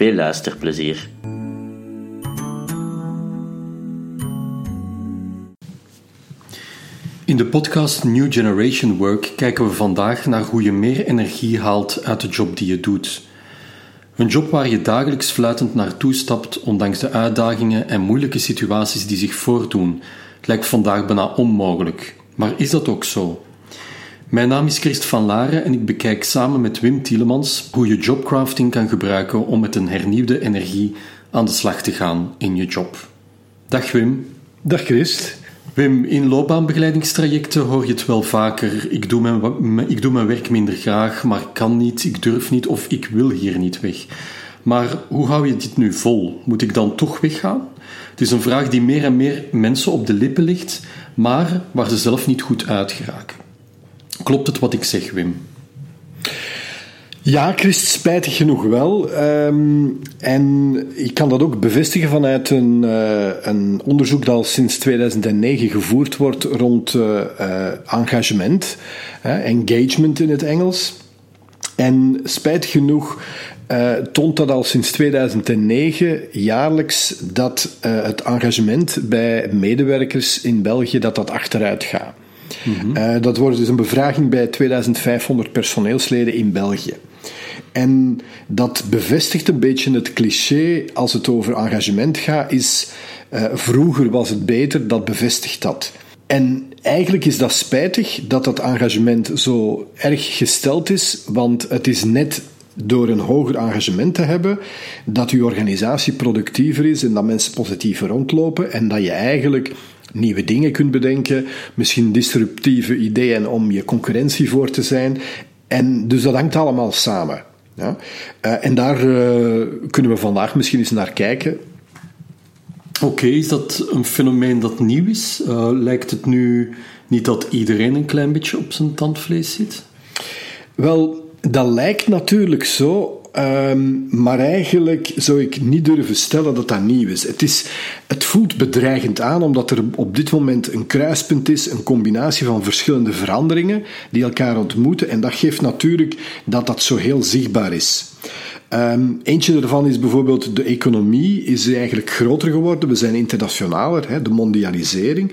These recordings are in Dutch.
Veel luisterplezier! In de podcast New Generation Work kijken we vandaag naar hoe je meer energie haalt uit de job die je doet. Een job waar je dagelijks fluitend naartoe stapt, ondanks de uitdagingen en moeilijke situaties die zich voordoen, lijkt vandaag bijna onmogelijk. Maar is dat ook zo? Mijn naam is Christ van Laren en ik bekijk samen met Wim Tielemans hoe je jobcrafting kan gebruiken om met een hernieuwde energie aan de slag te gaan in je job. Dag Wim. Dag Christ. Wim, in loopbaanbegeleidingstrajecten hoor je het wel vaker. Ik doe mijn, ik doe mijn werk minder graag, maar ik kan niet, ik durf niet of ik wil hier niet weg. Maar hoe hou je dit nu vol? Moet ik dan toch weggaan? Het is een vraag die meer en meer mensen op de lippen ligt, maar waar ze zelf niet goed uit geraken. Klopt het wat ik zeg, Wim? Ja, Christ, spijtig genoeg wel. Ehm, en ik kan dat ook bevestigen vanuit een, uh, een, onderzoek dat al sinds 2009 gevoerd wordt rond uh, engagement, engagement in het Engels. En spijtig genoeg toont dat al sinds 2009 jaarlijks dat het engagement bij medewerkers in België dat dat achteruit gaat. Mm dat wordt dus een bevraging bij 2500 personeelsleden in België. En dat bevestigt een beetje het cliché als het over engagement gaat, is uh, vroeger was het beter, dat bevestigt dat. En eigenlijk is dat spijtig dat dat engagement zo erg gesteld is, want het is net door een hoger engagement te hebben, dat je organisatie productiever is en dat mensen positiever rondlopen en dat je eigenlijk nieuwe dingen kunt bedenken, misschien disruptieve ideeën om je concurrentie voor te zijn. En dus dat hangt allemaal samen. Ja? Uh, en daar uh, kunnen we vandaag misschien eens naar kijken. Oké, is dat een fenomeen dat nieuw is? Uh, lijkt het nu niet dat iedereen een klein beetje op zijn tandvlees zit? Wel, dat lijkt natuurlijk zo, Um, maar eigenlijk zou ik niet durven stellen dat dat nieuw is. Het, is. het voelt bedreigend aan, omdat er op dit moment een kruispunt is, een combinatie van verschillende veranderingen die elkaar ontmoeten. En dat geeft natuurlijk dat dat zo heel zichtbaar is. Um, eentje daarvan is bijvoorbeeld de economie is eigenlijk groter geworden. We zijn internationaler, hè, de mondialisering.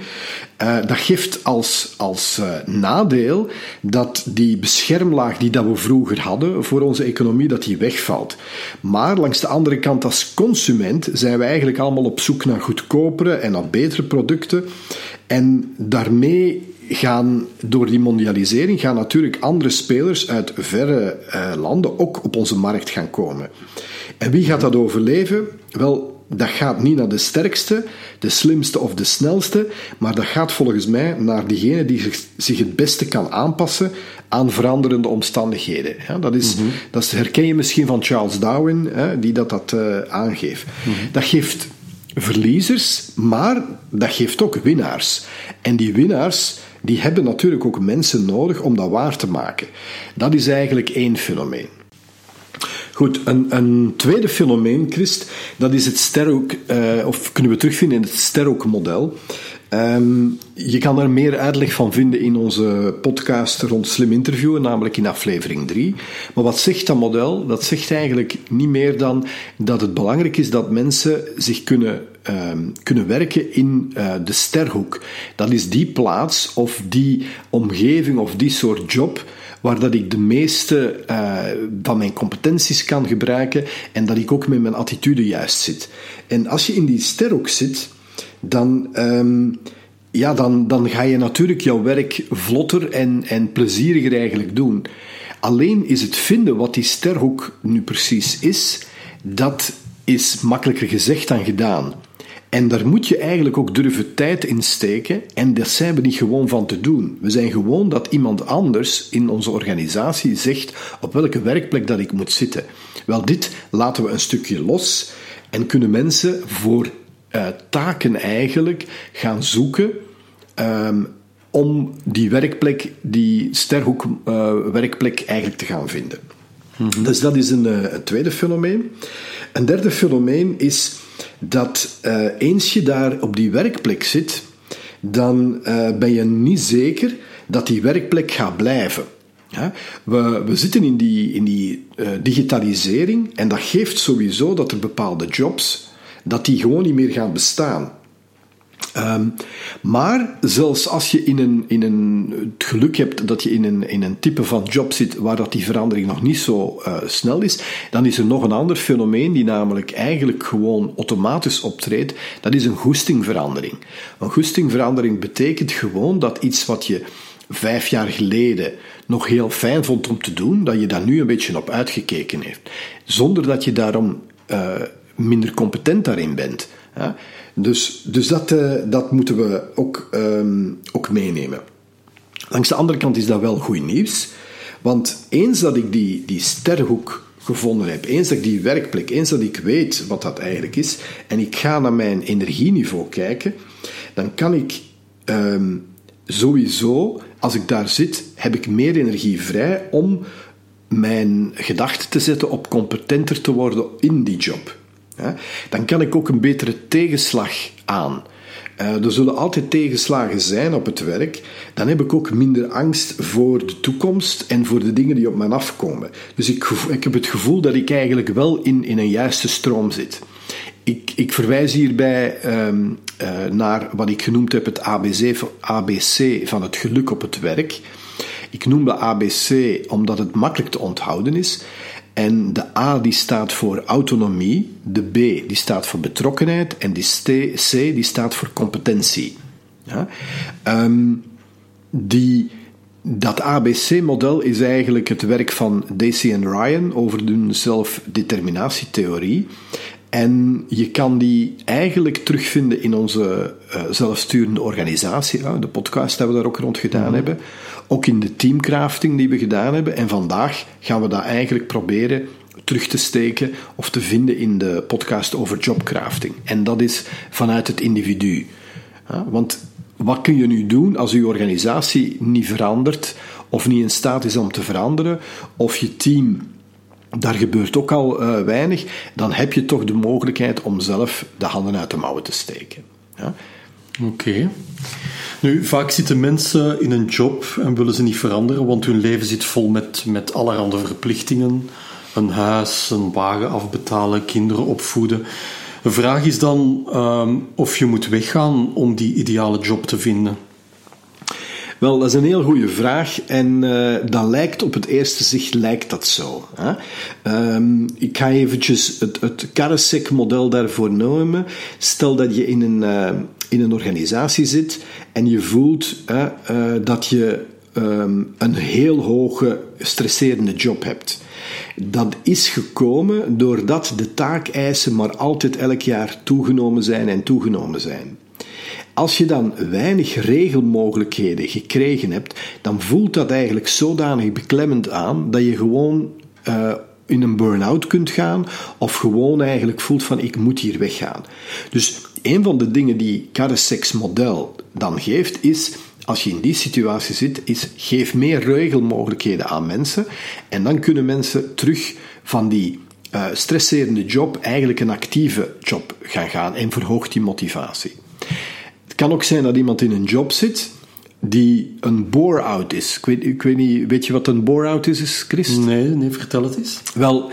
Uh, dat geeft als, als uh, nadeel dat die beschermlaag die dat we vroeger hadden voor onze economie, dat die wegvalt. Maar langs de andere kant als consument zijn we eigenlijk allemaal op zoek naar goedkopere en naar betere producten. En daarmee gaan door die mondialisering gaan natuurlijk andere spelers uit verre uh, landen ook op onze markt gaan komen. En wie gaat dat overleven? Wel, dat gaat niet naar de sterkste, de slimste of de snelste, maar dat gaat volgens mij naar diegene die zich, zich het beste kan aanpassen aan veranderende omstandigheden. Ja, dat, is, mm -hmm. dat herken je misschien van Charles Darwin, hè, die dat, dat uh, aangeeft. Mm -hmm. Dat geeft verliezers, maar dat geeft ook winnaars. En die winnaars die hebben natuurlijk ook mensen nodig om dat waar te maken. Dat is eigenlijk één fenomeen. Goed, een, een tweede fenomeen, Christ, dat is het Sterok, uh, of kunnen we terugvinden in het Sterok-model. Um, je kan er meer uitleg van vinden in onze podcast rond slim interviewen, namelijk in aflevering 3. Maar wat zegt dat model? Dat zegt eigenlijk niet meer dan dat het belangrijk is dat mensen zich kunnen, um, kunnen werken in uh, de sterhoek. Dat is die plaats of die omgeving of die soort job waar dat ik de meeste uh, van mijn competenties kan gebruiken en dat ik ook met mijn attitude juist zit. En als je in die sterhoek zit, dan, um, ja, dan, dan ga je natuurlijk jouw werk vlotter en, en plezieriger eigenlijk doen. Alleen is het vinden wat die sterhoek nu precies is, dat is makkelijker gezegd dan gedaan. En daar moet je eigenlijk ook durven tijd in steken. En dat zijn we niet gewoon van te doen. We zijn gewoon dat iemand anders in onze organisatie zegt op welke werkplek dat ik moet zitten. Wel, dit laten we een stukje los. En kunnen mensen voor uh, taken eigenlijk gaan zoeken um, om die werkplek, die sterhoek uh, werkplek eigenlijk te gaan vinden. Mm -hmm. Dus dat is een, uh, een, tweede fenomeen. Een derde fenomeen is dat eens je daar op die werkplek zit, dan ben je niet zeker dat die werkplek gaat blijven. We, we zitten in die, in die uh, digitalisering en dat geeft sowieso dat er bepaalde jobs dat die gewoon niet meer gaan bestaan. Um, maar zelfs als je in een, in een, het geluk hebt dat je in een, in een type van job zit waar dat die verandering nog niet zo uh, snel is, dan is er nog een ander fenomeen die namelijk eigenlijk gewoon automatisch optreedt. Dat is een goestingverandering. Een goestingverandering betekent gewoon dat iets wat je vijf jaar geleden nog heel fijn vond om te doen, dat je daar nu een beetje op uitgekeken heeft. Zonder dat je daarom uh, minder competent daarin bent. Dus, dus dat, uh, dat moeten we ook, um, ook meenemen. Langs de andere kant is dat wel goed nieuws. Want eens dat ik die, die sterrenhoek gevonden heb, eens dat ik die werkplek, eens dat ik weet wat dat eigenlijk is, en ik ga naar mijn energieniveau kijken, dan kan ik um, sowieso, als ik daar zit, heb ik meer energie vrij om mijn gedachten te zetten op competenter te worden in die job. Dan kan ik ook een betere tegenslag aan. Uh, er zullen altijd tegenslagen zijn op het werk. Dan heb ik ook minder angst voor de toekomst en voor de dingen die op me afkomen. Dus ik, ik heb het gevoel dat ik eigenlijk wel in, in een juiste stroom zit. Ik, ik verwijs hierbij um, uh, naar wat ik genoemd heb het ABC, ABC van het geluk op het werk. Ik noem de ABC omdat het makkelijk te onthouden is. En de A die staat voor autonomie, de B die staat voor betrokkenheid en de C die staat voor competentie. Ja? Um, die, dat ABC-model is eigenlijk het werk van Daisy en Ryan over hun zelfdeterminatietheorie. En je kan die eigenlijk terugvinden in onze uh, zelfsturende organisatie, uh, de podcast die we daar ook rond gedaan mm -hmm. hebben. Ook in de teamcrafting die we gedaan hebben. En vandaag gaan we dat eigenlijk proberen terug te steken of te vinden in de podcast over jobcrafting. En dat is vanuit het individu. Want wat kun je nu doen als je organisatie niet verandert of niet in staat is om te veranderen, of je team daar gebeurt ook al uh, weinig, dan heb je toch de mogelijkheid om zelf de handen uit de mouwen te steken. Ja? Oké. Nu, vaak zitten mensen in een job en willen ze niet veranderen, want hun leven zit vol met, met allerhande verplichtingen. Een huis, een wagen afbetalen, kinderen opvoeden. De vraag is dan um, of je moet weggaan om die ideale job te vinden. Wel, dat is een heel goede vraag en uh, dat lijkt op het eerste zicht lijkt dat zo. Hè? Um, ik ga eventjes het, het Karasek-model daarvoor nemen. Stel dat je in een, uh, in een organisatie zit en je voelt uh, dat je um, een heel hoge stresserende job hebt. Dat is gekomen doordat de taakeisen maar altijd elk jaar toegenomen zijn en toegenomen zijn. Als je dan weinig regelmogelijkheden gekregen hebt, dan voelt dat eigenlijk zodanig beklemmend aan dat je gewoon uh, in een burn-out kunt gaan of gewoon eigenlijk voelt van ik moet hier weggaan. Dus een van de dingen die Karesek's model dan geeft is als je in die situatie zit, is geef meer regelmogelijkheden aan mensen en dan kunnen mensen terug van die uh, stresserende job eigenlijk een actieve job gaan gaan en verhoogt die motivatie kan ook zijn dat iemand in een job zit die een bore-out is. Ik weet, ik weet niet, weet je wat een bore-out is, Chris? Nee, nee, vertel het eens. Wel,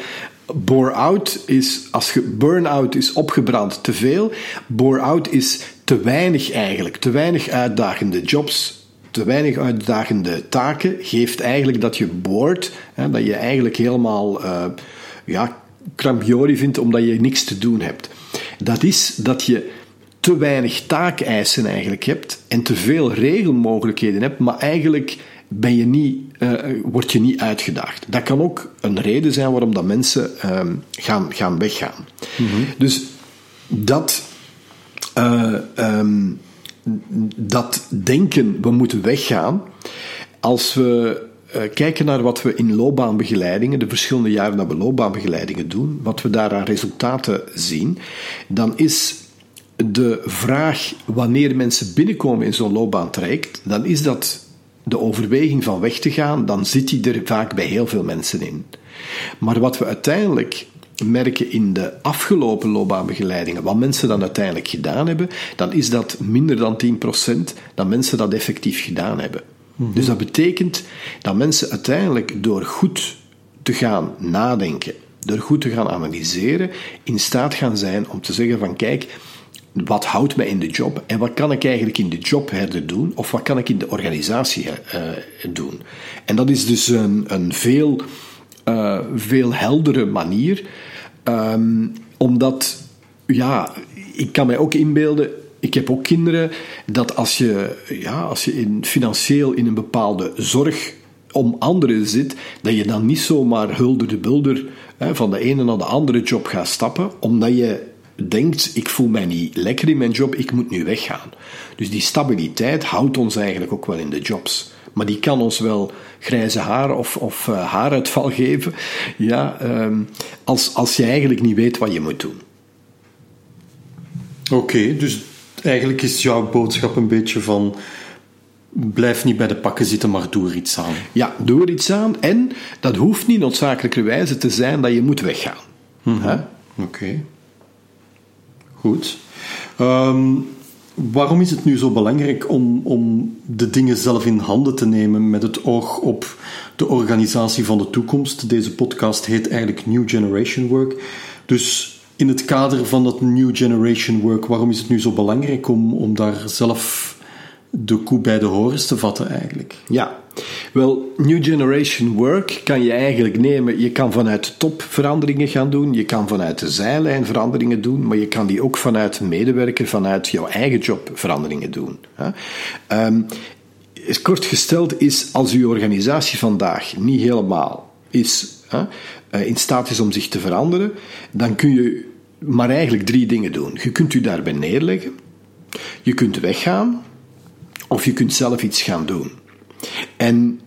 bore-out is, als je burn-out is opgebrand te veel, bore-out is te weinig eigenlijk, te weinig uitdagende jobs, te weinig uitdagende taken, geeft eigenlijk dat je hè, dat je eigenlijk helemaal, uh, ja, krambiori vindt omdat je niks te doen hebt. Dat is dat je te weinig taakeisen eigenlijk hebt en te veel regelmogelijkheden hebt, maar eigenlijk ben je niet, uh, word je niet uitgedaagd. Dat kan ook een reden zijn waarom dat mensen uh, gaan, gaan weggaan. Mm -hmm. Dus dat, uh, um, dat denken, we moeten weggaan, als we uh, kijken naar wat we in loopbaanbegeleidingen, de verschillende jaren dat we loopbaanbegeleidingen doen, wat we daar aan resultaten zien, dan is de vraag wanneer mensen binnenkomen in zo'n loopbaantraject, dan is dat de overweging van weg te gaan, dan zit die er vaak bij heel veel mensen in. Maar wat we uiteindelijk merken in de afgelopen loopbaanbegeleidingen, wat mensen dan uiteindelijk gedaan hebben, dan is dat minder dan 10% dat mensen dat effectief gedaan hebben. Dus dat betekent dat mensen uiteindelijk door goed te gaan nadenken, door goed te gaan analyseren, in staat gaan zijn om te zeggen van kijk, wat houdt mij in de job en wat kan ik eigenlijk in de job herder doen of wat kan ik in de organisatie uh, doen. En dat is dus een, een veel, uh, veel heldere manier, um, omdat, ja, ik kan mij ook inbeelden, ik heb ook kinderen, dat als je, ja, als je in, financieel in een bepaalde zorg om anderen zit, dat je dan niet zomaar hulder de bulder hè, van de ene naar de andere job gaat stappen, omdat je denkt, ik voel mij niet lekker in mijn job, ik moet nu weggaan. Dus die stabiliteit houdt ons eigenlijk ook wel in de jobs. Maar die kan ons wel grijze haar of, of uh, haaruitval geven, ja, um, als, als je eigenlijk niet weet wat je moet doen. Oké, okay, dus eigenlijk is jouw boodschap een beetje van blijf niet bij de pakken zitten, maar doe er iets aan. Ja, doe er iets aan. En dat hoeft niet noodzakelijkerwijze te zijn dat je moet weggaan. Mm -hmm. Oké. Okay. Goed. Um, waarom is het nu zo belangrijk om, om de dingen zelf in handen te nemen met het oog op de organisatie van de toekomst? Deze podcast heet eigenlijk New Generation Work. Dus in het kader van dat New Generation Work, waarom is het nu zo belangrijk om, om daar zelf de koe bij de horens te vatten eigenlijk? Ja, wel, New Generation Work kan je eigenlijk nemen. Je kan vanuit de top veranderingen gaan doen, je kan vanuit de zijlijn veranderingen doen, maar je kan die ook vanuit medewerker, vanuit jouw eigen job veranderingen doen. Um, kort gesteld is, als uw organisatie vandaag niet helemaal is, uh, in staat is om zich te veranderen, dan kun je maar eigenlijk drie dingen doen. Je kunt u daarbij neerleggen, je kunt weggaan, of je kunt zelf iets gaan doen. En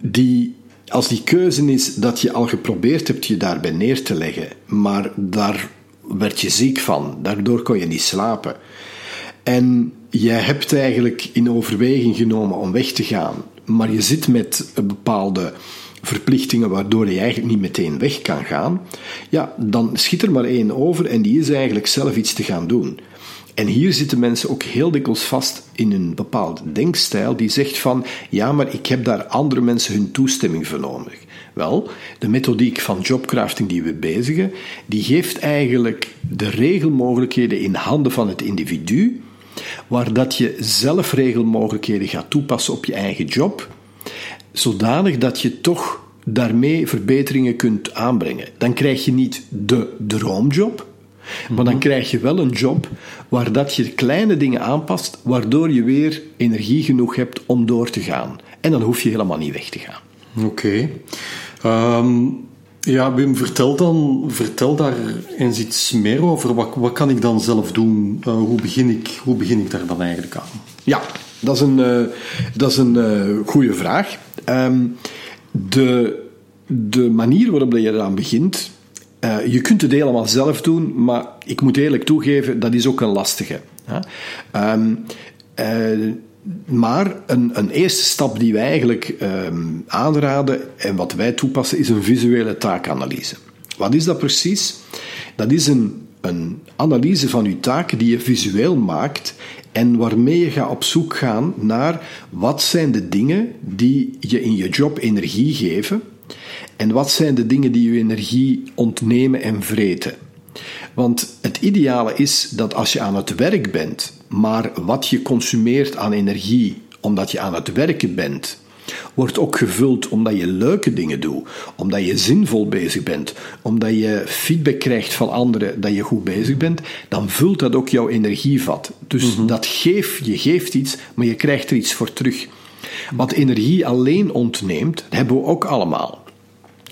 die, als die keuze is dat je al geprobeerd hebt je daarbij neer te leggen, maar daar werd je ziek van, daardoor kon je niet slapen. En jij hebt eigenlijk in overweging genomen om weg te gaan, maar je zit met bepaalde verplichtingen waardoor je eigenlijk niet meteen weg kan gaan, ja, dan schiet er maar één over en die is eigenlijk zelf iets te gaan doen. En hier zitten mensen ook heel dikwijls vast in een bepaald denkstijl die zegt van ja, maar ik heb daar andere mensen hun toestemming voor nodig. Wel, de methodiek van jobcrafting die we bezigen, die geeft eigenlijk de regelmogelijkheden in handen van het individu, waar dat je zelf regelmogelijkheden gaat toepassen op je eigen job, zodanig dat je toch daarmee verbeteringen kunt aanbrengen. Dan krijg je niet de droomjob, maar dan krijg je wel een job waar dat je kleine dingen aanpast, waardoor je weer energie genoeg hebt om door te gaan. En dan hoef je helemaal niet weg te gaan. Oké. Okay. Ehm, ja, Wim, vertel, dan, vertel daar eens iets meer over. Wat, wat kan ik dan zelf doen? Uh, hoe, begin ik, hoe begin ik daar dan eigenlijk aan? Ja, dat is een, uh, dat is een uh, goede vraag. Um, de, de manier waarop je eraan begint, uh, je kunt het helemaal zelf doen, maar ik moet eerlijk toegeven, dat is ook een lastige. Um, uh, maar een, een, eerste stap die wij eigenlijk um, aanraden en wat wij toepassen, is een visuele taakanalyse. Wat is dat precies? Dat is een, een analyse van je taken die je visueel maakt en waarmee je gaat op zoek gaan naar wat zijn de dingen die je in je job energie geven en wat zijn de dingen die je energie ontnemen en vreten? Want het ideale is dat als je aan het werk bent, maar wat je consumeert aan energie omdat je aan het werken bent, wordt ook gevuld omdat je leuke dingen doet, omdat je zinvol bezig bent, omdat je feedback krijgt van anderen dat je goed bezig bent, dan vult dat ook jouw energievat. Dus mm dat geeft, je geeft iets, maar je krijgt er iets voor terug. Wat energie alleen ontneemt, hebben we ook allemaal.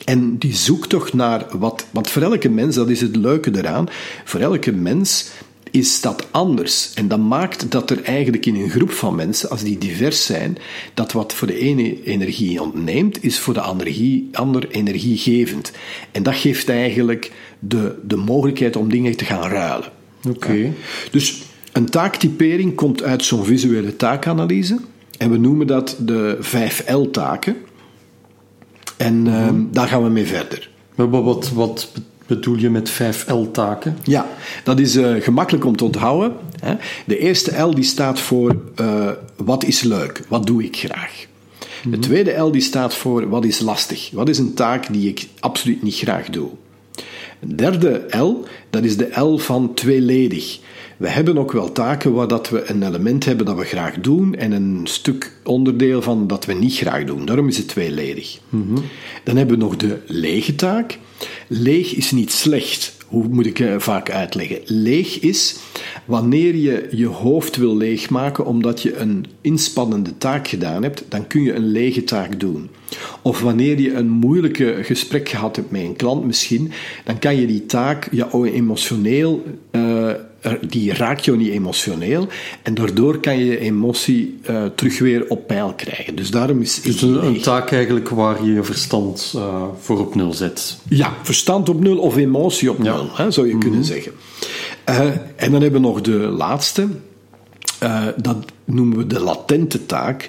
En die zoekt toch naar wat, want voor elke mens, dat is het leuke eraan, voor elke mens is dat anders. En dat maakt dat er eigenlijk in een groep van mensen, als die divers zijn, dat wat voor de ene energie ontneemt, is voor de andere, ander energiegevend. En dat geeft eigenlijk de, de mogelijkheid om dingen te gaan ruilen. Oké. Dus een taaktypering komt uit zo'n visuele taakanalyse. En we noemen dat de 5L-taken. En ehm, daar gaan we mee verder. Maar wat, wat, bedoel je met 5L-taken? Ja, dat is uh, gemakkelijk om te onthouden. Hè. De eerste L die staat voor uh, wat is leuk, wat doe ik graag. De tweede L die staat voor wat is lastig, wat is een taak die ik absoluut niet graag doe. De derde L, dat is de L van tweeledig. We hebben ook wel taken waar dat we een element hebben dat we graag doen en een stuk onderdeel van dat we niet graag doen. Daarom is het tweeledig. Dan hebben we nog de lege taak. Leeg is niet slecht. Hoe moet ik het vaak uitleggen? Leeg is wanneer je je hoofd wil leegmaken omdat je een inspannende taak gedaan hebt, dan kun je een lege taak doen. Of wanneer je een moeilijke gesprek gehad hebt met een klant misschien, dan kan je die taak ja, emotioneel uh, die raakt jou niet emotioneel en daardoor kan je je emotie uh, terug weer op peil krijgen. Dus daarom is... Dus een, een taak eigenlijk waar je je verstand uh, voor op nul zet. Ja, verstand op nul of emotie op nul, hè, zou je mm -hmm. kunnen zeggen. Uh, en dan hebben we nog de laatste. dat noemen we de latente taak.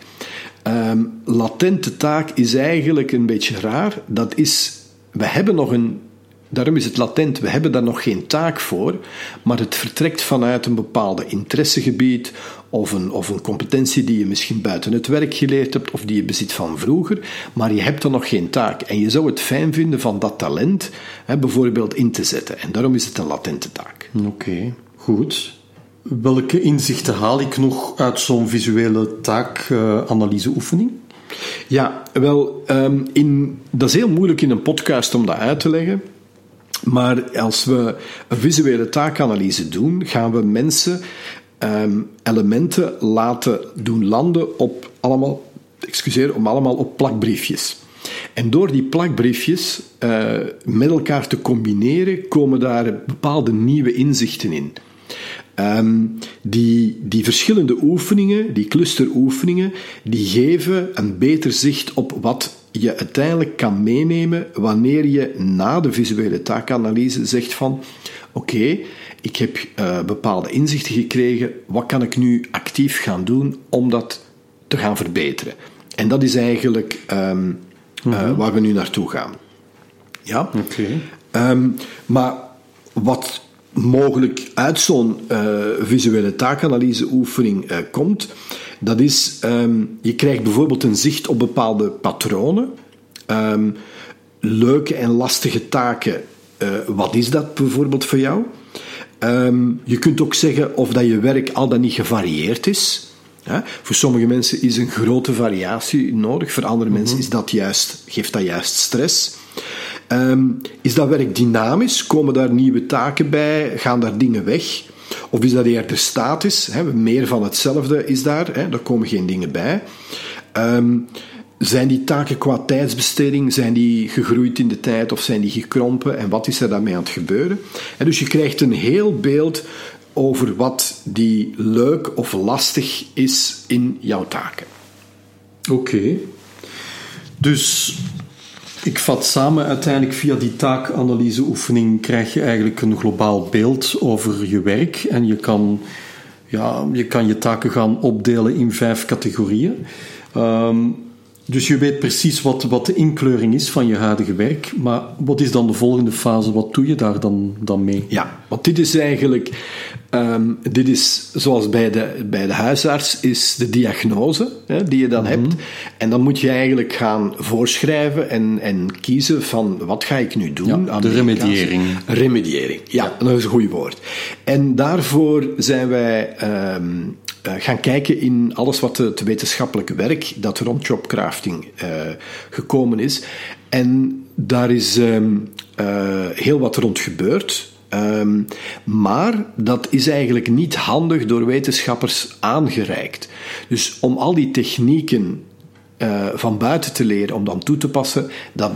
Um, latente taak is eigenlijk een beetje raar. Dat is... We hebben nog een Daarom is het latent. We hebben daar nog geen taak voor, maar het vertrekt vanuit een bepaalde interessegebied of een, of een competentie die je misschien buiten het werk geleerd hebt of die je bezit van vroeger, maar je hebt er nog geen taak. En je zou het fijn vinden van dat talent hè, bijvoorbeeld in te zetten. En daarom is het een latente taak. Oké, okay, goed. Welke inzichten haal ik nog uit zo'n visuele taakanalyseoefening? Ja, wel, um, in, dat is heel moeilijk in een podcast om dat uit te leggen. Maar als we een visuele taakanalyse doen, gaan we mensen um, elementen laten doen landen op allemaal, excuseer, om allemaal op plakbriefjes. En door die plakbriefjes uh, met elkaar te combineren, komen daar bepaalde nieuwe inzichten in. Um, die, die verschillende oefeningen, die clusteroefeningen, die geven een beter zicht op wat je uiteindelijk kan meenemen wanneer je na de visuele taakanalyse zegt van oké, okay, ik heb uh, bepaalde inzichten gekregen, wat kan ik nu actief gaan doen om dat te gaan verbeteren? En dat is eigenlijk um, uh, uh-huh. waar we nu naartoe gaan. Ja? Oké. Okay. Um, maar wat mogelijk uit zo'n uh, visuele taakanalyseoefening uh, komt, dat is, um, je krijgt bijvoorbeeld een zicht op bepaalde patronen, um, leuke en lastige taken. Uh, wat is dat bijvoorbeeld voor jou? Um, je kunt ook zeggen of dat je werk al dan niet gevarieerd is. Ja, voor sommige mensen is een grote variatie nodig, voor andere mensen is dat juist, geeft dat juist stress. Um, is dat werk dynamisch? Komen daar nieuwe taken bij? Gaan daar dingen weg? Of is dat eerder statisch? Hè? Meer van hetzelfde is daar, hè? daar komen geen dingen bij. Um, zijn die taken qua tijdsbesteding, zijn die gegroeid in de tijd of zijn die gekrompen en wat is er daarmee aan het gebeuren? En dus je krijgt een heel beeld over wat die leuk of lastig is in jouw taken. Oké. Dus ik vat samen, uiteindelijk via die taakanalyseoefening krijg je eigenlijk een globaal beeld over je werk. En je kan, ja, je, kan je taken gaan opdelen in vijf categorieën. Um, dus je weet precies wat, wat de inkleuring is van je huidige werk. Maar wat is dan de volgende fase? Wat doe je daar dan, dan mee? Ja, want dit is eigenlijk Um, dit is zoals bij de, bij de huisarts, is de diagnose hè, die je dan mm -hmm. hebt. En dan moet je eigenlijk gaan voorschrijven en, en kiezen van wat ga ik nu doen. Ja, de remediëring. Remediëring, ja, ja, dat is een goed woord. En daarvoor zijn wij um, uh, gaan kijken in alles wat het wetenschappelijke werk dat rond jobcrafting uh, gekomen is. En daar is um, uh, heel wat rond gebeurd. Um, maar dat is eigenlijk niet handig door wetenschappers aangereikt. Dus om al die technieken uh, van buiten te leren, om dan toe te passen, dat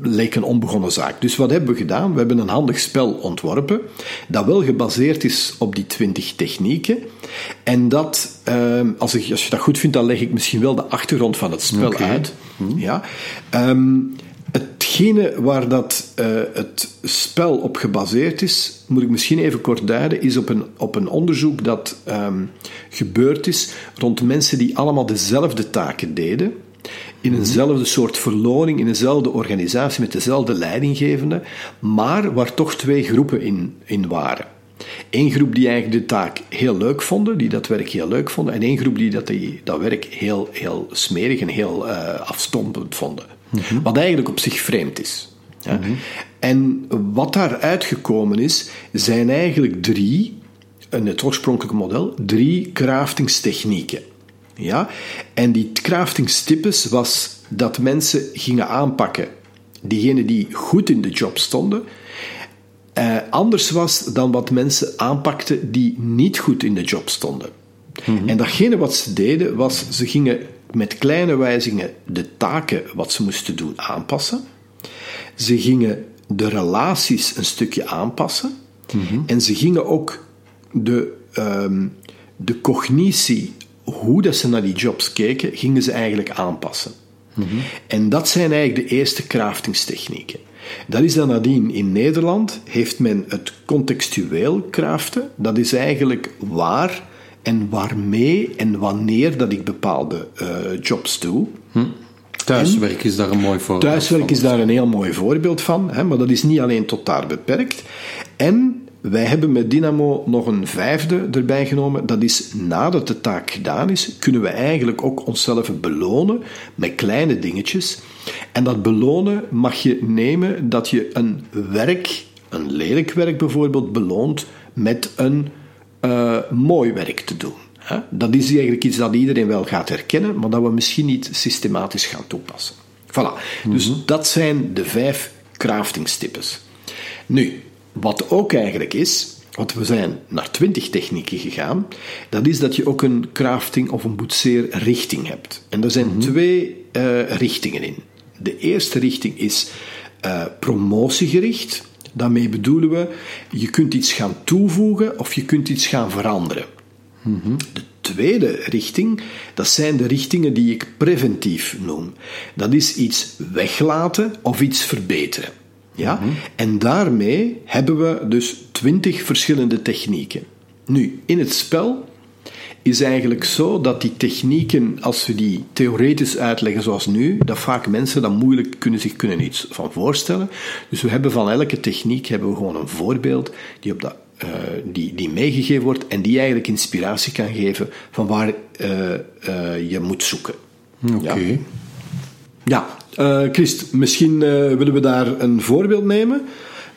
leek een onbegonnen zaak. Dus wat hebben we gedaan? We hebben een handig spel ontworpen dat wel gebaseerd is op die 20 technieken. En dat, ehm, als, ik, als je dat goed vindt, dan leg ik misschien wel de achtergrond van het spel uit. Ja. Ehm, hetgene waar dat, eh, het spel op gebaseerd is, moet ik misschien even kort duiden, is op een, op een onderzoek dat ehm, gebeurd is rond mensen die allemaal dezelfde taken deden. In eenzelfde soort verloning, in eenzelfde organisatie met dezelfde leidinggevende, maar waar toch twee groepen in, in waren. Eén groep die eigenlijk de taak heel leuk vonden, die dat werk heel leuk vonden, en één groep die dat, die, dat werk heel, heel smerig en heel eh, afstompend vonden. Wat eigenlijk op zich vreemd is. Ja. En wat daaruit gekomen is, zijn eigenlijk drie, in het oorspronkelijke model, drie craftingstechnieken. Ja? En die craftingstippes was dat mensen gingen aanpakken diegenen die goed in de job stonden, eh, anders was dan wat mensen aanpakten die niet goed in de job stonden. En datgene wat ze deden, was ze gingen met kleine wijzigingen de taken wat ze moesten doen aanpassen. Ze gingen de relaties een stukje aanpassen. En ze gingen ook de, ehm, de cognitie, hoe dat ze naar die jobs keken, gingen ze eigenlijk aanpassen. En dat zijn eigenlijk de eerste craftingstechnieken. Dat is dan nadien in Nederland, heeft men het contextueel craften. Dat is eigenlijk waar en waarmee en wanneer dat ik bepaalde eh, jobs doe. Thuiswerk is daar een mooi voorbeeld Thuiswerk van. is daar een heel mooi voorbeeld van, hè, maar dat is niet alleen tot daar beperkt. En wij hebben met Dynamo nog een vijfde erbij genomen. Dat is nadat de taak gedaan is, kunnen we eigenlijk ook onszelf belonen met kleine dingetjes. En dat belonen mag je nemen dat je een werk, een lelijk werk bijvoorbeeld, beloont met een eh, mooi werk te doen. hè. Dat is eigenlijk iets dat iedereen wel gaat herkennen, maar dat we misschien niet systematisch gaan toepassen. Voilà. Dus dat zijn de vijf craftingstippes. Nu, wat ook eigenlijk is, want we zijn naar 20 technieken gegaan, dat is dat je ook een crafting of een boetseerrichting hebt. En er zijn twee eh, richtingen in. De eerste richting is eh, promotiegericht. Daarmee bedoelen we, je kunt iets gaan toevoegen of je kunt iets gaan veranderen. De tweede richting, dat zijn de richtingen die ik preventief noem. Dat is iets weglaten of iets verbeteren. Ja? En daarmee hebben we dus twintig verschillende technieken. Nu, in het spel is eigenlijk zo dat die technieken, als we die theoretisch uitleggen zoals nu, dat vaak mensen dat moeilijk kunnen, zich kunnen iets van voorstellen. Dus we hebben van elke techniek hebben we gewoon een voorbeeld die, op dat, eh, die, die meegegeven wordt en die eigenlijk inspiratie kan geven van waar eh, eh, je moet zoeken. Oké. Ja. Ja, Christ, misschien willen we daar een voorbeeld nemen.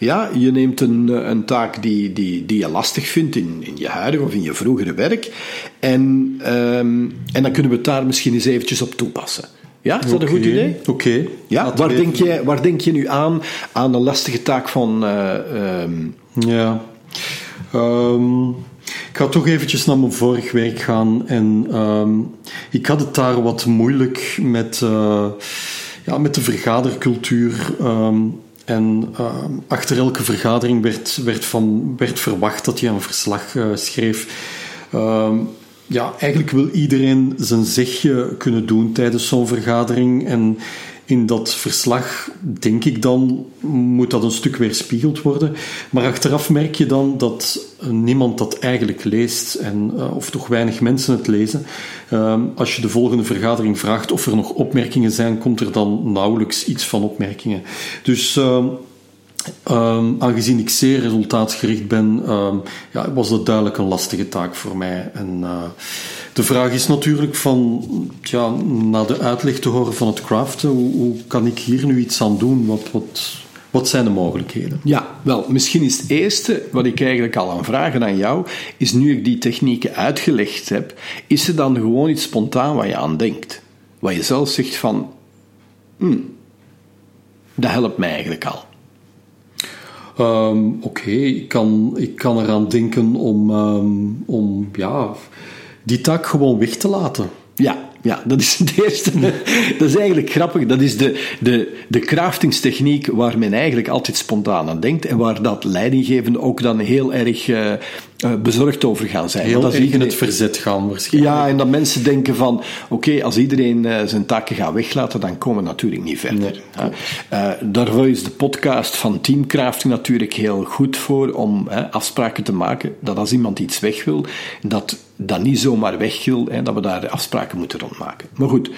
Ja, je neemt een, eh, een taak die, die, die je lastig vindt in, in je huidige of in je vroegere werk. En, ehm, en dan kunnen we het daar misschien eens eventjes op toepassen. Ja, is dat een goed idee? Oké. Ja, waar denk, je, waar denk je nu aan, aan een lastige taak van... eh, ehm, Ja. Ehm, ik ga toch eventjes naar mijn vorig werk gaan. En ik had het daar wat moeilijk met, eh, ja, met de vergadercultuur. En ehm, achter elke vergadering werd, werd, van, werd verwacht dat je een verslag eh, schreef. Ehm, ja, eigenlijk wil iedereen zijn zegje kunnen doen tijdens zo'n vergadering. En in dat verslag, denk ik dan, moet dat een stuk weerspiegeld worden. Maar achteraf merk je dan dat eh, niemand dat eigenlijk leest, en, eh, of toch weinig mensen het lezen. Ehm, als je de volgende vergadering vraagt of er nog opmerkingen zijn, komt er dan nauwelijks iets van opmerkingen. Dus. ehm, Ehm, aangezien ik zeer resultaatsgericht ben, ehm, ja, was dat duidelijk een lastige taak voor mij. En eh, de vraag is natuurlijk van, ja, na de uitleg te horen van het craften, hoe, hoe kan ik hier nu iets aan doen? Wat, wat, wat zijn de mogelijkheden? Ja, wel, misschien is het eerste wat ik eigenlijk al aan vragen aan jou, is nu ik die technieken uitgelegd heb, is er dan gewoon iets spontaan wat je aan denkt? Wat je zelf zegt van, hmm, dat helpt mij eigenlijk al. Ehm, Oké, ik, kan, ik kan eraan denken om, ehm, om ja, die taak gewoon weg te laten. Ja, Ja, dat is het eerste. dat is eigenlijk grappig. Dat is de, de, de craftingstechniek waar men eigenlijk altijd spontaan aan denkt en waar dat leidinggevenden ook dan heel erg uh, bezorgd over gaan zijn. Heel dat erg in het verzet gaan waarschijnlijk. Ja, en dat mensen denken van, oké, als iedereen uh, zijn taken gaat weglaten, dan komen we natuurlijk niet verder. Nee. daarvoor is de podcast van Teamcrafting natuurlijk heel goed voor om afspraken te maken dat als iemand iets weg wil, dat dat niet zomaar weg wil, hè, dat we daar afspraken moeten rondmaken. Maar goed,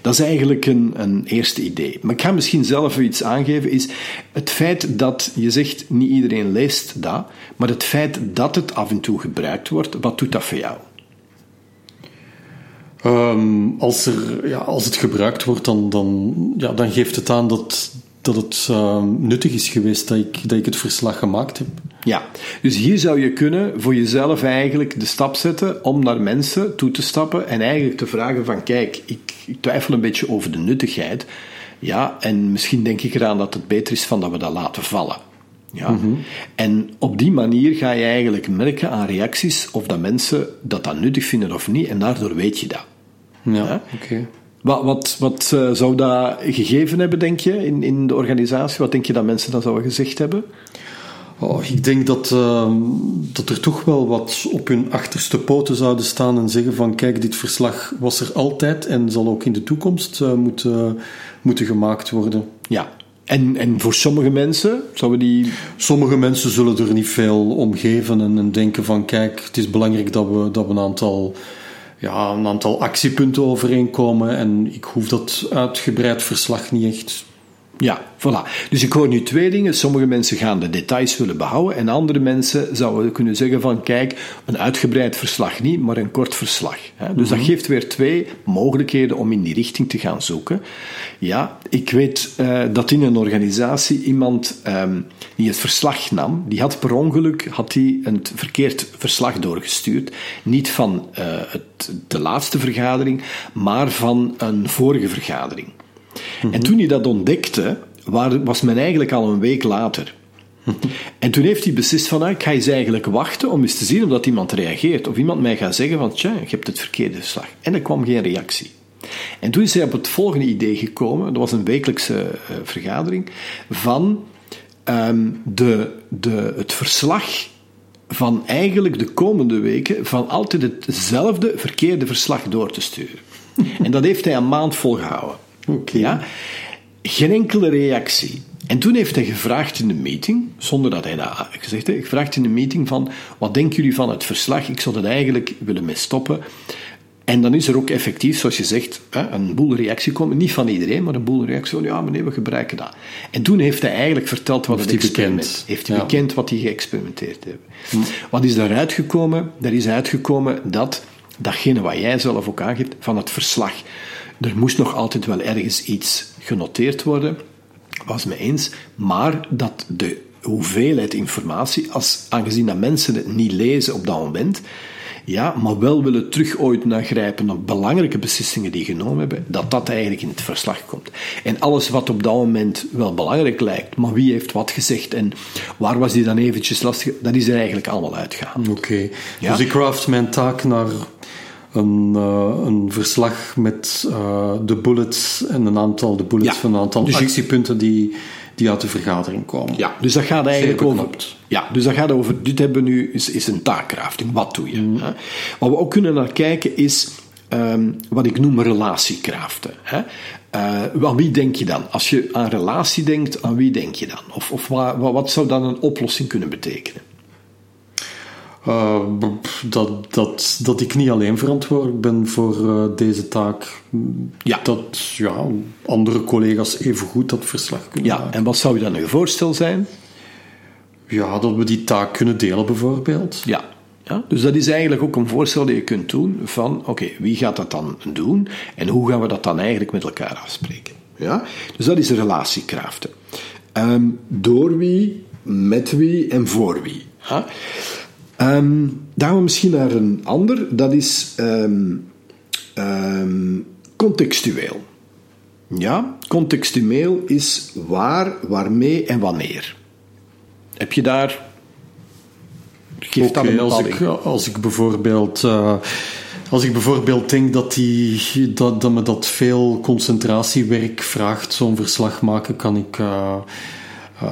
dat is eigenlijk een, een eerste idee. Maar ik ga misschien zelf iets aangeven, is het feit dat je zegt, niet iedereen leest dat, maar het feit dat het af en toe gebruikt wordt, wat doet dat voor jou? Um, als, er, ja, als het gebruikt wordt, dan, dan, ja, dan geeft het aan dat, dat het uh, nuttig is geweest dat ik, dat ik het verslag gemaakt heb. Ja, dus hier zou je kunnen voor jezelf eigenlijk de stap zetten om naar mensen toe te stappen en eigenlijk te vragen van kijk, ik, ik twijfel een beetje over de nuttigheid. Ja, en misschien denk ik eraan dat het beter is van dat we dat laten vallen. Ja. Mm -hmm. En op die manier ga je eigenlijk merken aan reacties of dat mensen dat dan nuttig vinden of niet, en daardoor weet je dat. Ja, ja? oké. Okay. Wat, wat, wat uh, zou dat gegeven hebben, denk je, in, in de organisatie? Wat denk je dat mensen dan zouden gezegd hebben? Oh, ik denk dat, uh, dat er toch wel wat op hun achterste poten zouden staan en zeggen van kijk, dit verslag was er altijd en zal ook in de toekomst uh, moeten, moeten gemaakt worden. Ja, en, en voor sommige mensen zouden die. Sommige mensen zullen er niet veel om geven en, en denken van kijk, het is belangrijk dat we, dat we een aantal ja, een aantal actiepunten overeenkomen en ik hoef dat uitgebreid verslag niet echt ja, voilà. Dus ik hoor nu twee dingen. Sommige mensen gaan de details willen behouden en andere mensen zouden kunnen zeggen van kijk, een uitgebreid verslag niet, maar een kort verslag. Dus mm -hmm. dat geeft weer twee mogelijkheden om in die richting te gaan zoeken. Ja, ik weet uh, dat in een organisatie iemand um, die het verslag nam, die had per ongeluk had die een verkeerd verslag doorgestuurd. Niet van uh, het, de laatste vergadering, maar van een vorige vergadering. En toen hij dat ontdekte, was men eigenlijk al een week later. En toen heeft hij beslist van, ah, ik ga eens eigenlijk wachten om eens te zien of dat iemand reageert. Of iemand mij gaat zeggen van, tja, je hebt het verkeerde slag. En er kwam geen reactie. En toen is hij op het volgende idee gekomen, dat was een wekelijkse uh, vergadering, van um, de, de, het verslag van eigenlijk de komende weken van altijd hetzelfde verkeerde verslag door te sturen. En dat heeft hij een maand volgehouden. Okay. Ja? Geen enkele reactie. En toen heeft hij gevraagd in de meeting, zonder dat hij dat gezegd heeft, gevraagd in de meeting van, wat denken jullie van het verslag? Ik zou het eigenlijk willen mee stoppen. En dan is er ook effectief, zoals je zegt, een boel reactie komen. Niet van iedereen, maar een boel reactie van, ja meneer, we gebruiken dat. En toen heeft hij eigenlijk verteld wat heeft het experiment... Bekend. Heeft hij ja. bekend wat hij geëxperimenteerd heeft. Hm. Wat is daaruit gekomen? Er is uitgekomen dat, datgene wat jij zelf ook aangeeft, van het verslag er moest nog altijd wel ergens iets genoteerd worden, was me eens, maar dat de hoeveelheid informatie, als, aangezien dat mensen het niet lezen op dat moment, ja, maar wel willen terug ooit nagrijpen op belangrijke beslissingen die genomen hebben, dat dat eigenlijk in het verslag komt. En alles wat op dat moment wel belangrijk lijkt, maar wie heeft wat gezegd en waar was die dan eventjes lastig, dat is er eigenlijk allemaal uitgehaald. Oké, okay. ja? dus ik craft mijn taak naar een, uh, een verslag met uh, de bullets en een aantal, de bullets ja. van een aantal dus actiepunten die, die uit de vergadering komen. Ja, dus dat gaat eigenlijk over. Ja, dus dat gaat over. Dit hebben we nu is, is een taakkrafting. Wat doe je? Mm. Hè? Wat we ook kunnen naar kijken is um, wat ik noem relatiekraften. Hè? Uh, aan wie denk je dan? Als je aan relatie denkt, aan wie denk je dan? Of, of wat, wat zou dan een oplossing kunnen betekenen? Uh, dat, dat, dat ik niet alleen verantwoordelijk ben voor uh, deze taak. Ja. Dat ja, andere collega's even goed dat verslag kunnen ja, maken. En wat zou je dan een voorstel zijn? Ja, dat we die taak kunnen delen bijvoorbeeld. Ja. Ja, dus dat is eigenlijk ook een voorstel dat je kunt doen van, oké, okay, wie gaat dat dan doen en hoe gaan we dat dan eigenlijk met elkaar afspreken? Ja? Dus dat is relatiekrachten. Um, door wie, met wie en voor wie. Ja? Um, dan gaan we misschien naar een ander, dat is um, um, contextueel. Ja, contextueel is waar, waarmee en wanneer. Heb je daar. Geeft okay, als, ik, als ik bijvoorbeeld. Uh, Als ik bijvoorbeeld denk dat, die, dat, dat me dat veel concentratiewerk vraagt, zo'n verslag maken, kan ik, uh,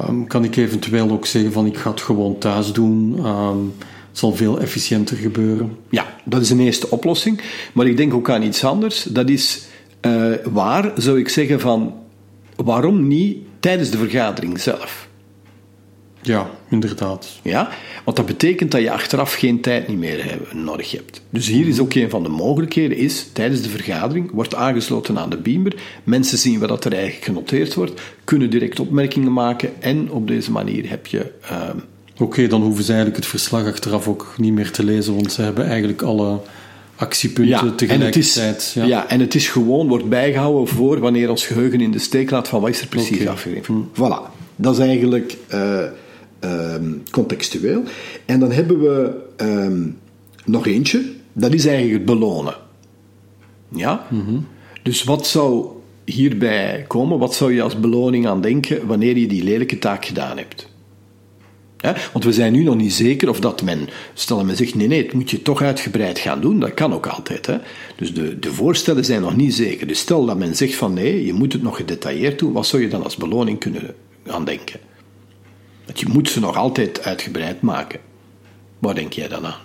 um, kan ik eventueel ook zeggen van ik ga het gewoon thuis doen. Um, het zal veel efficiënter gebeuren. Ja, dat is een eerste oplossing. Maar ik denk ook aan iets anders. Dat is uh, waar, zou ik zeggen, van waarom niet tijdens de vergadering zelf? Ja, inderdaad. Ja? Want dat betekent dat je achteraf geen tijd niet meer nodig hebt. Dus hier is ook een van de mogelijkheden, is tijdens de vergadering, wordt aangesloten aan de beamer, mensen zien wat er eigenlijk genoteerd wordt, kunnen direct opmerkingen maken en op deze manier heb je... Uh, Oké, dan hoeven ze eigenlijk het verslag achteraf ook niet meer te lezen, want ze hebben eigenlijk alle actiepunten ja, tegelijkertijd. En ja. ja, en het is gewoon, wordt bijgehouden voor wanneer ons geheugen in de steek laat van wat is er precies okay. afgegeven. Hm. Voilà. Dat is eigenlijk... Uh, um, contextueel. En dan hebben we um, nog eentje, dat is eigenlijk het belonen. Ja? Mm -hmm. Dus wat zou hierbij komen? Wat zou je als beloning aan denken wanneer je die lelijke taak gedaan hebt? Want we zijn nu nog niet zeker of dat men, stel men zegt nee, nee, het moet je toch uitgebreid gaan doen, dat kan ook altijd. Hè. Dus de, de voorstellen zijn nog niet zeker. Dus stel dat men zegt van nee, je moet het nog gedetailleerd doen, wat zou je dan als beloning kunnen aan denken? Want je moet ze nog altijd uitgebreid maken. Waar denk jij dan aan?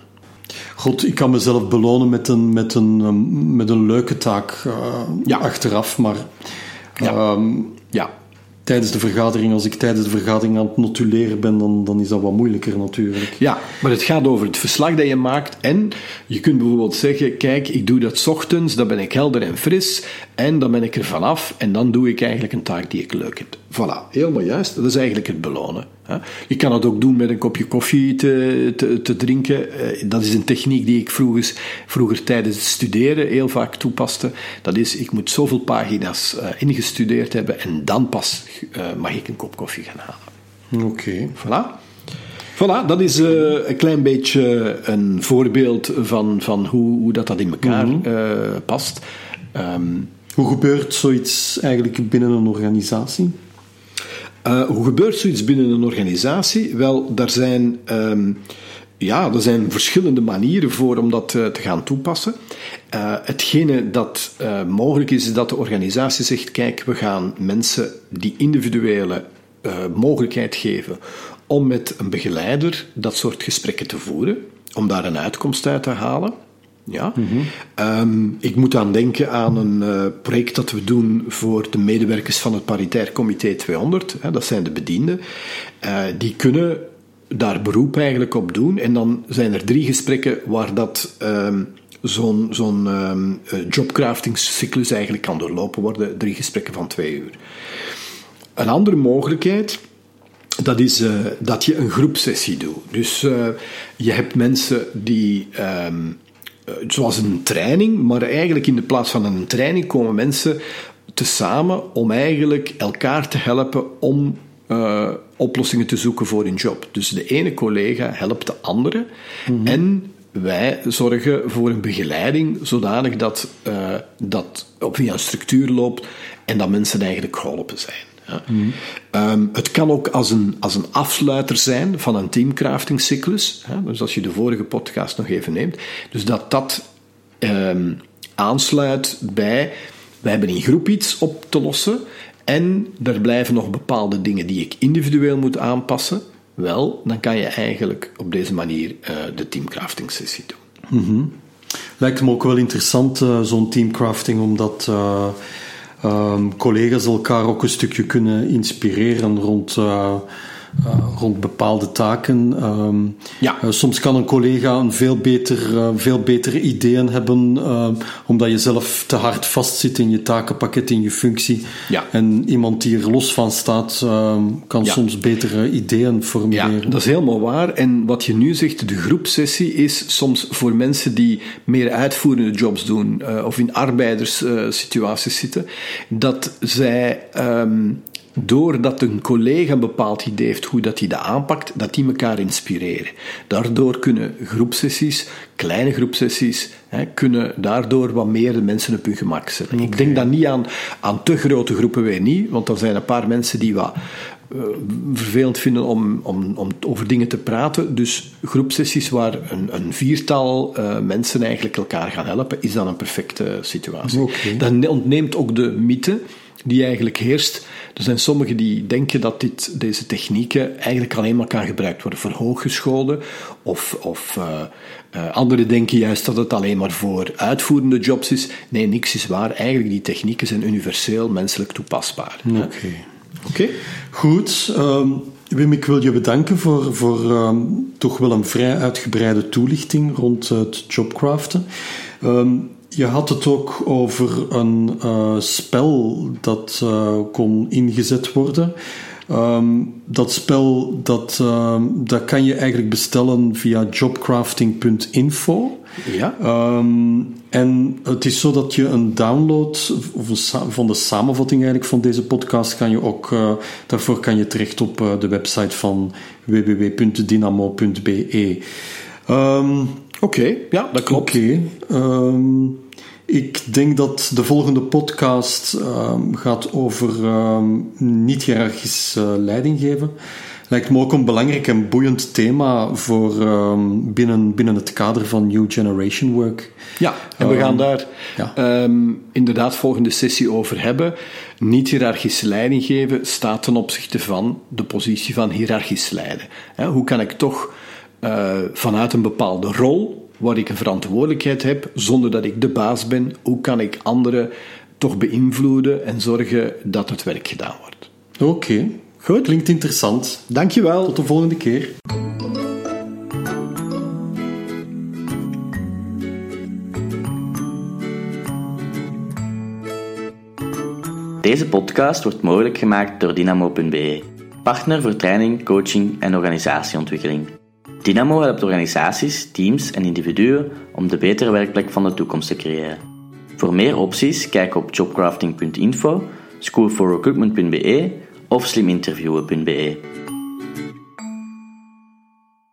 God, ik kan mezelf belonen met een, met een, ehm, met een leuke taak uh, ja. achteraf, maar ja. Um, ja tijdens de vergadering, als ik tijdens de vergadering aan het notuleren ben, dan, dan is dat wat moeilijker natuurlijk. Ja, maar het gaat over het verslag dat je maakt. En je kunt bijvoorbeeld zeggen: kijk, ik doe dat ochtends, dan ben ik helder en fris. En dan ben ik er vanaf. En dan doe ik eigenlijk een taak die ik leuk heb. Voilà, helemaal juist. Dat is eigenlijk het belonen. Je kan het ook doen met een kopje koffie te, te, te drinken. Eh, dat is een techniek die ik vroeger, vroeger tijdens het studeren heel vaak toepaste. Dat is, ik moet zoveel pagina's uh, ingestudeerd hebben en dan pas uh, mag ik een kop koffie gaan halen. Oké. Okay. Voilà. Voilà, dat is uh, een klein beetje een voorbeeld van, van hoe, hoe dat, dat in elkaar mm -hmm. past. Um, hoe gebeurt zoiets eigenlijk binnen een organisatie? Uh, hoe gebeurt zoiets binnen een organisatie? Wel, daar zijn, um, ja, er zijn verschillende manieren voor om dat uh, te gaan toepassen. Uh, hetgene dat mogelijk is, is dat de organisatie zegt: kijk, we gaan mensen die individuele mogelijkheid geven om met een begeleider dat soort gesprekken te voeren, om daar een uitkomst uit te halen. Ja. um, ik moet aan denken aan een uh, project dat we doen voor de medewerkers van het Paritair Comité 200. Hè, dat zijn de bedienden. Uh, die kunnen daar beroep eigenlijk op doen. En dan zijn er drie gesprekken waar dat um, zo'n zo'n um, jobcraftingscyclus eigenlijk kan doorlopen worden. Drie gesprekken van twee uur. Een andere mogelijkheid dat is uh, dat je een groepsessie doet. Dus uh, je hebt mensen die um, eh, zoals een training, maar eigenlijk in de plaats van een training komen mensen tezamen om eigenlijk elkaar te helpen om uh, oplossingen te zoeken voor een job. Dus de ene collega helpt de andere mm-hmm. en wij zorgen voor een begeleiding zodanig dat uh, dat via een structuur loopt en dat mensen eigenlijk geholpen zijn. Ja. Um, het kan ook als een, als een afsluiter zijn van een teamcraftingcyclus. Dus als je de vorige podcast nog even neemt. Dus dat dat um, aansluit bij. Wij hebben in groep iets op te lossen. En er blijven nog bepaalde dingen die ik individueel moet aanpassen. Wel, dan kan je eigenlijk op deze manier uh, de teamcrafting sessie doen. Mm-hmm. Lijkt me ook wel interessant, uh, zo'n teamcrafting, omdat. Uh um, collega's elkaar ook een stukje kunnen inspireren rond, uh, rond bepaalde taken. Um, ja. Uh, soms kan een collega een veel beter, veel betere ideeën hebben, omdat je zelf te hard vastzit in je takenpakket, in je functie. Ja. En iemand die er los van staat, kan ja. soms betere ideeën formuleren. Ja, dat is helemaal waar. En wat je nu zegt, de groepsessie is soms voor mensen die meer uitvoerende jobs doen of in arbeiderssituaties zitten, dat zij um, doordat een collega een bepaald idee heeft hoe dat hij dat aanpakt, dat die elkaar inspireren. Daardoor kunnen groepsessies, kleine groepsessies, hè, kunnen daardoor wat meer de mensen op hun gemak zetten. Okay. Ik denk dan niet aan, aan te grote groepen weer niet, want er zijn een paar mensen die wat vervelend vinden om, om, om over dingen te praten. Dus groepsessies waar een, een viertal mensen eigenlijk elkaar gaan helpen, is dan een perfecte situatie. Okay. Dat ontneemt ook de mythe die eigenlijk heerst. Er zijn sommigen die denken dat dit, deze technieken eigenlijk alleen maar kan gebruikt worden voor hooggescholen. Of, of uh, uh, anderen denken juist dat het alleen maar voor uitvoerende jobs is. Nee, niks is waar. Eigenlijk die technieken zijn universeel menselijk toepasbaar. Oké. Oké. Goed. Um, Wim, ik wil je bedanken voor, voor um, toch wel een vrij uitgebreide toelichting rond het jobcraften. Um, je had het ook over een uh, spel dat uh, kon ingezet worden. Um, dat spel dat, uh, dat kan je eigenlijk bestellen via jobcrafting.info. Ja. Um, en het is zo dat je een download of een van de samenvatting eigenlijk van deze podcast kan je ook, uh, daarvoor kan je terecht op de website van www.dynamo.be. Oké, ja, dat klopt. Oké. Okay. Ik denk dat de volgende podcast um, gaat over um, niet-hierarchisch uh, leiding geven. Lijkt me ook een belangrijk en boeiend thema voor um, binnen, binnen het kader van New Generation Work. Ja, en we gaan daar ja. inderdaad volgende sessie over hebben. Niet-hierarchisch leiding geven staat ten opzichte van de positie van hiërarchisch leiden. hoe kan ik toch uh, vanuit een bepaalde rol waar ik een verantwoordelijkheid heb, zonder dat ik de baas ben, hoe kan ik anderen toch beïnvloeden en zorgen dat het werk gedaan wordt. Oké, goed. Klinkt interessant. Dankjewel. Tot de volgende keer. Deze podcast wordt mogelijk gemaakt door Dynamo.be, partner voor training, coaching en organisatieontwikkeling. Dynamo helpt organisaties, teams en individuen om de betere werkplek van de toekomst te creëren. Voor meer opties kijk op jobcrafting.info, schoolforrecruitment.be of sliminterviewen.be.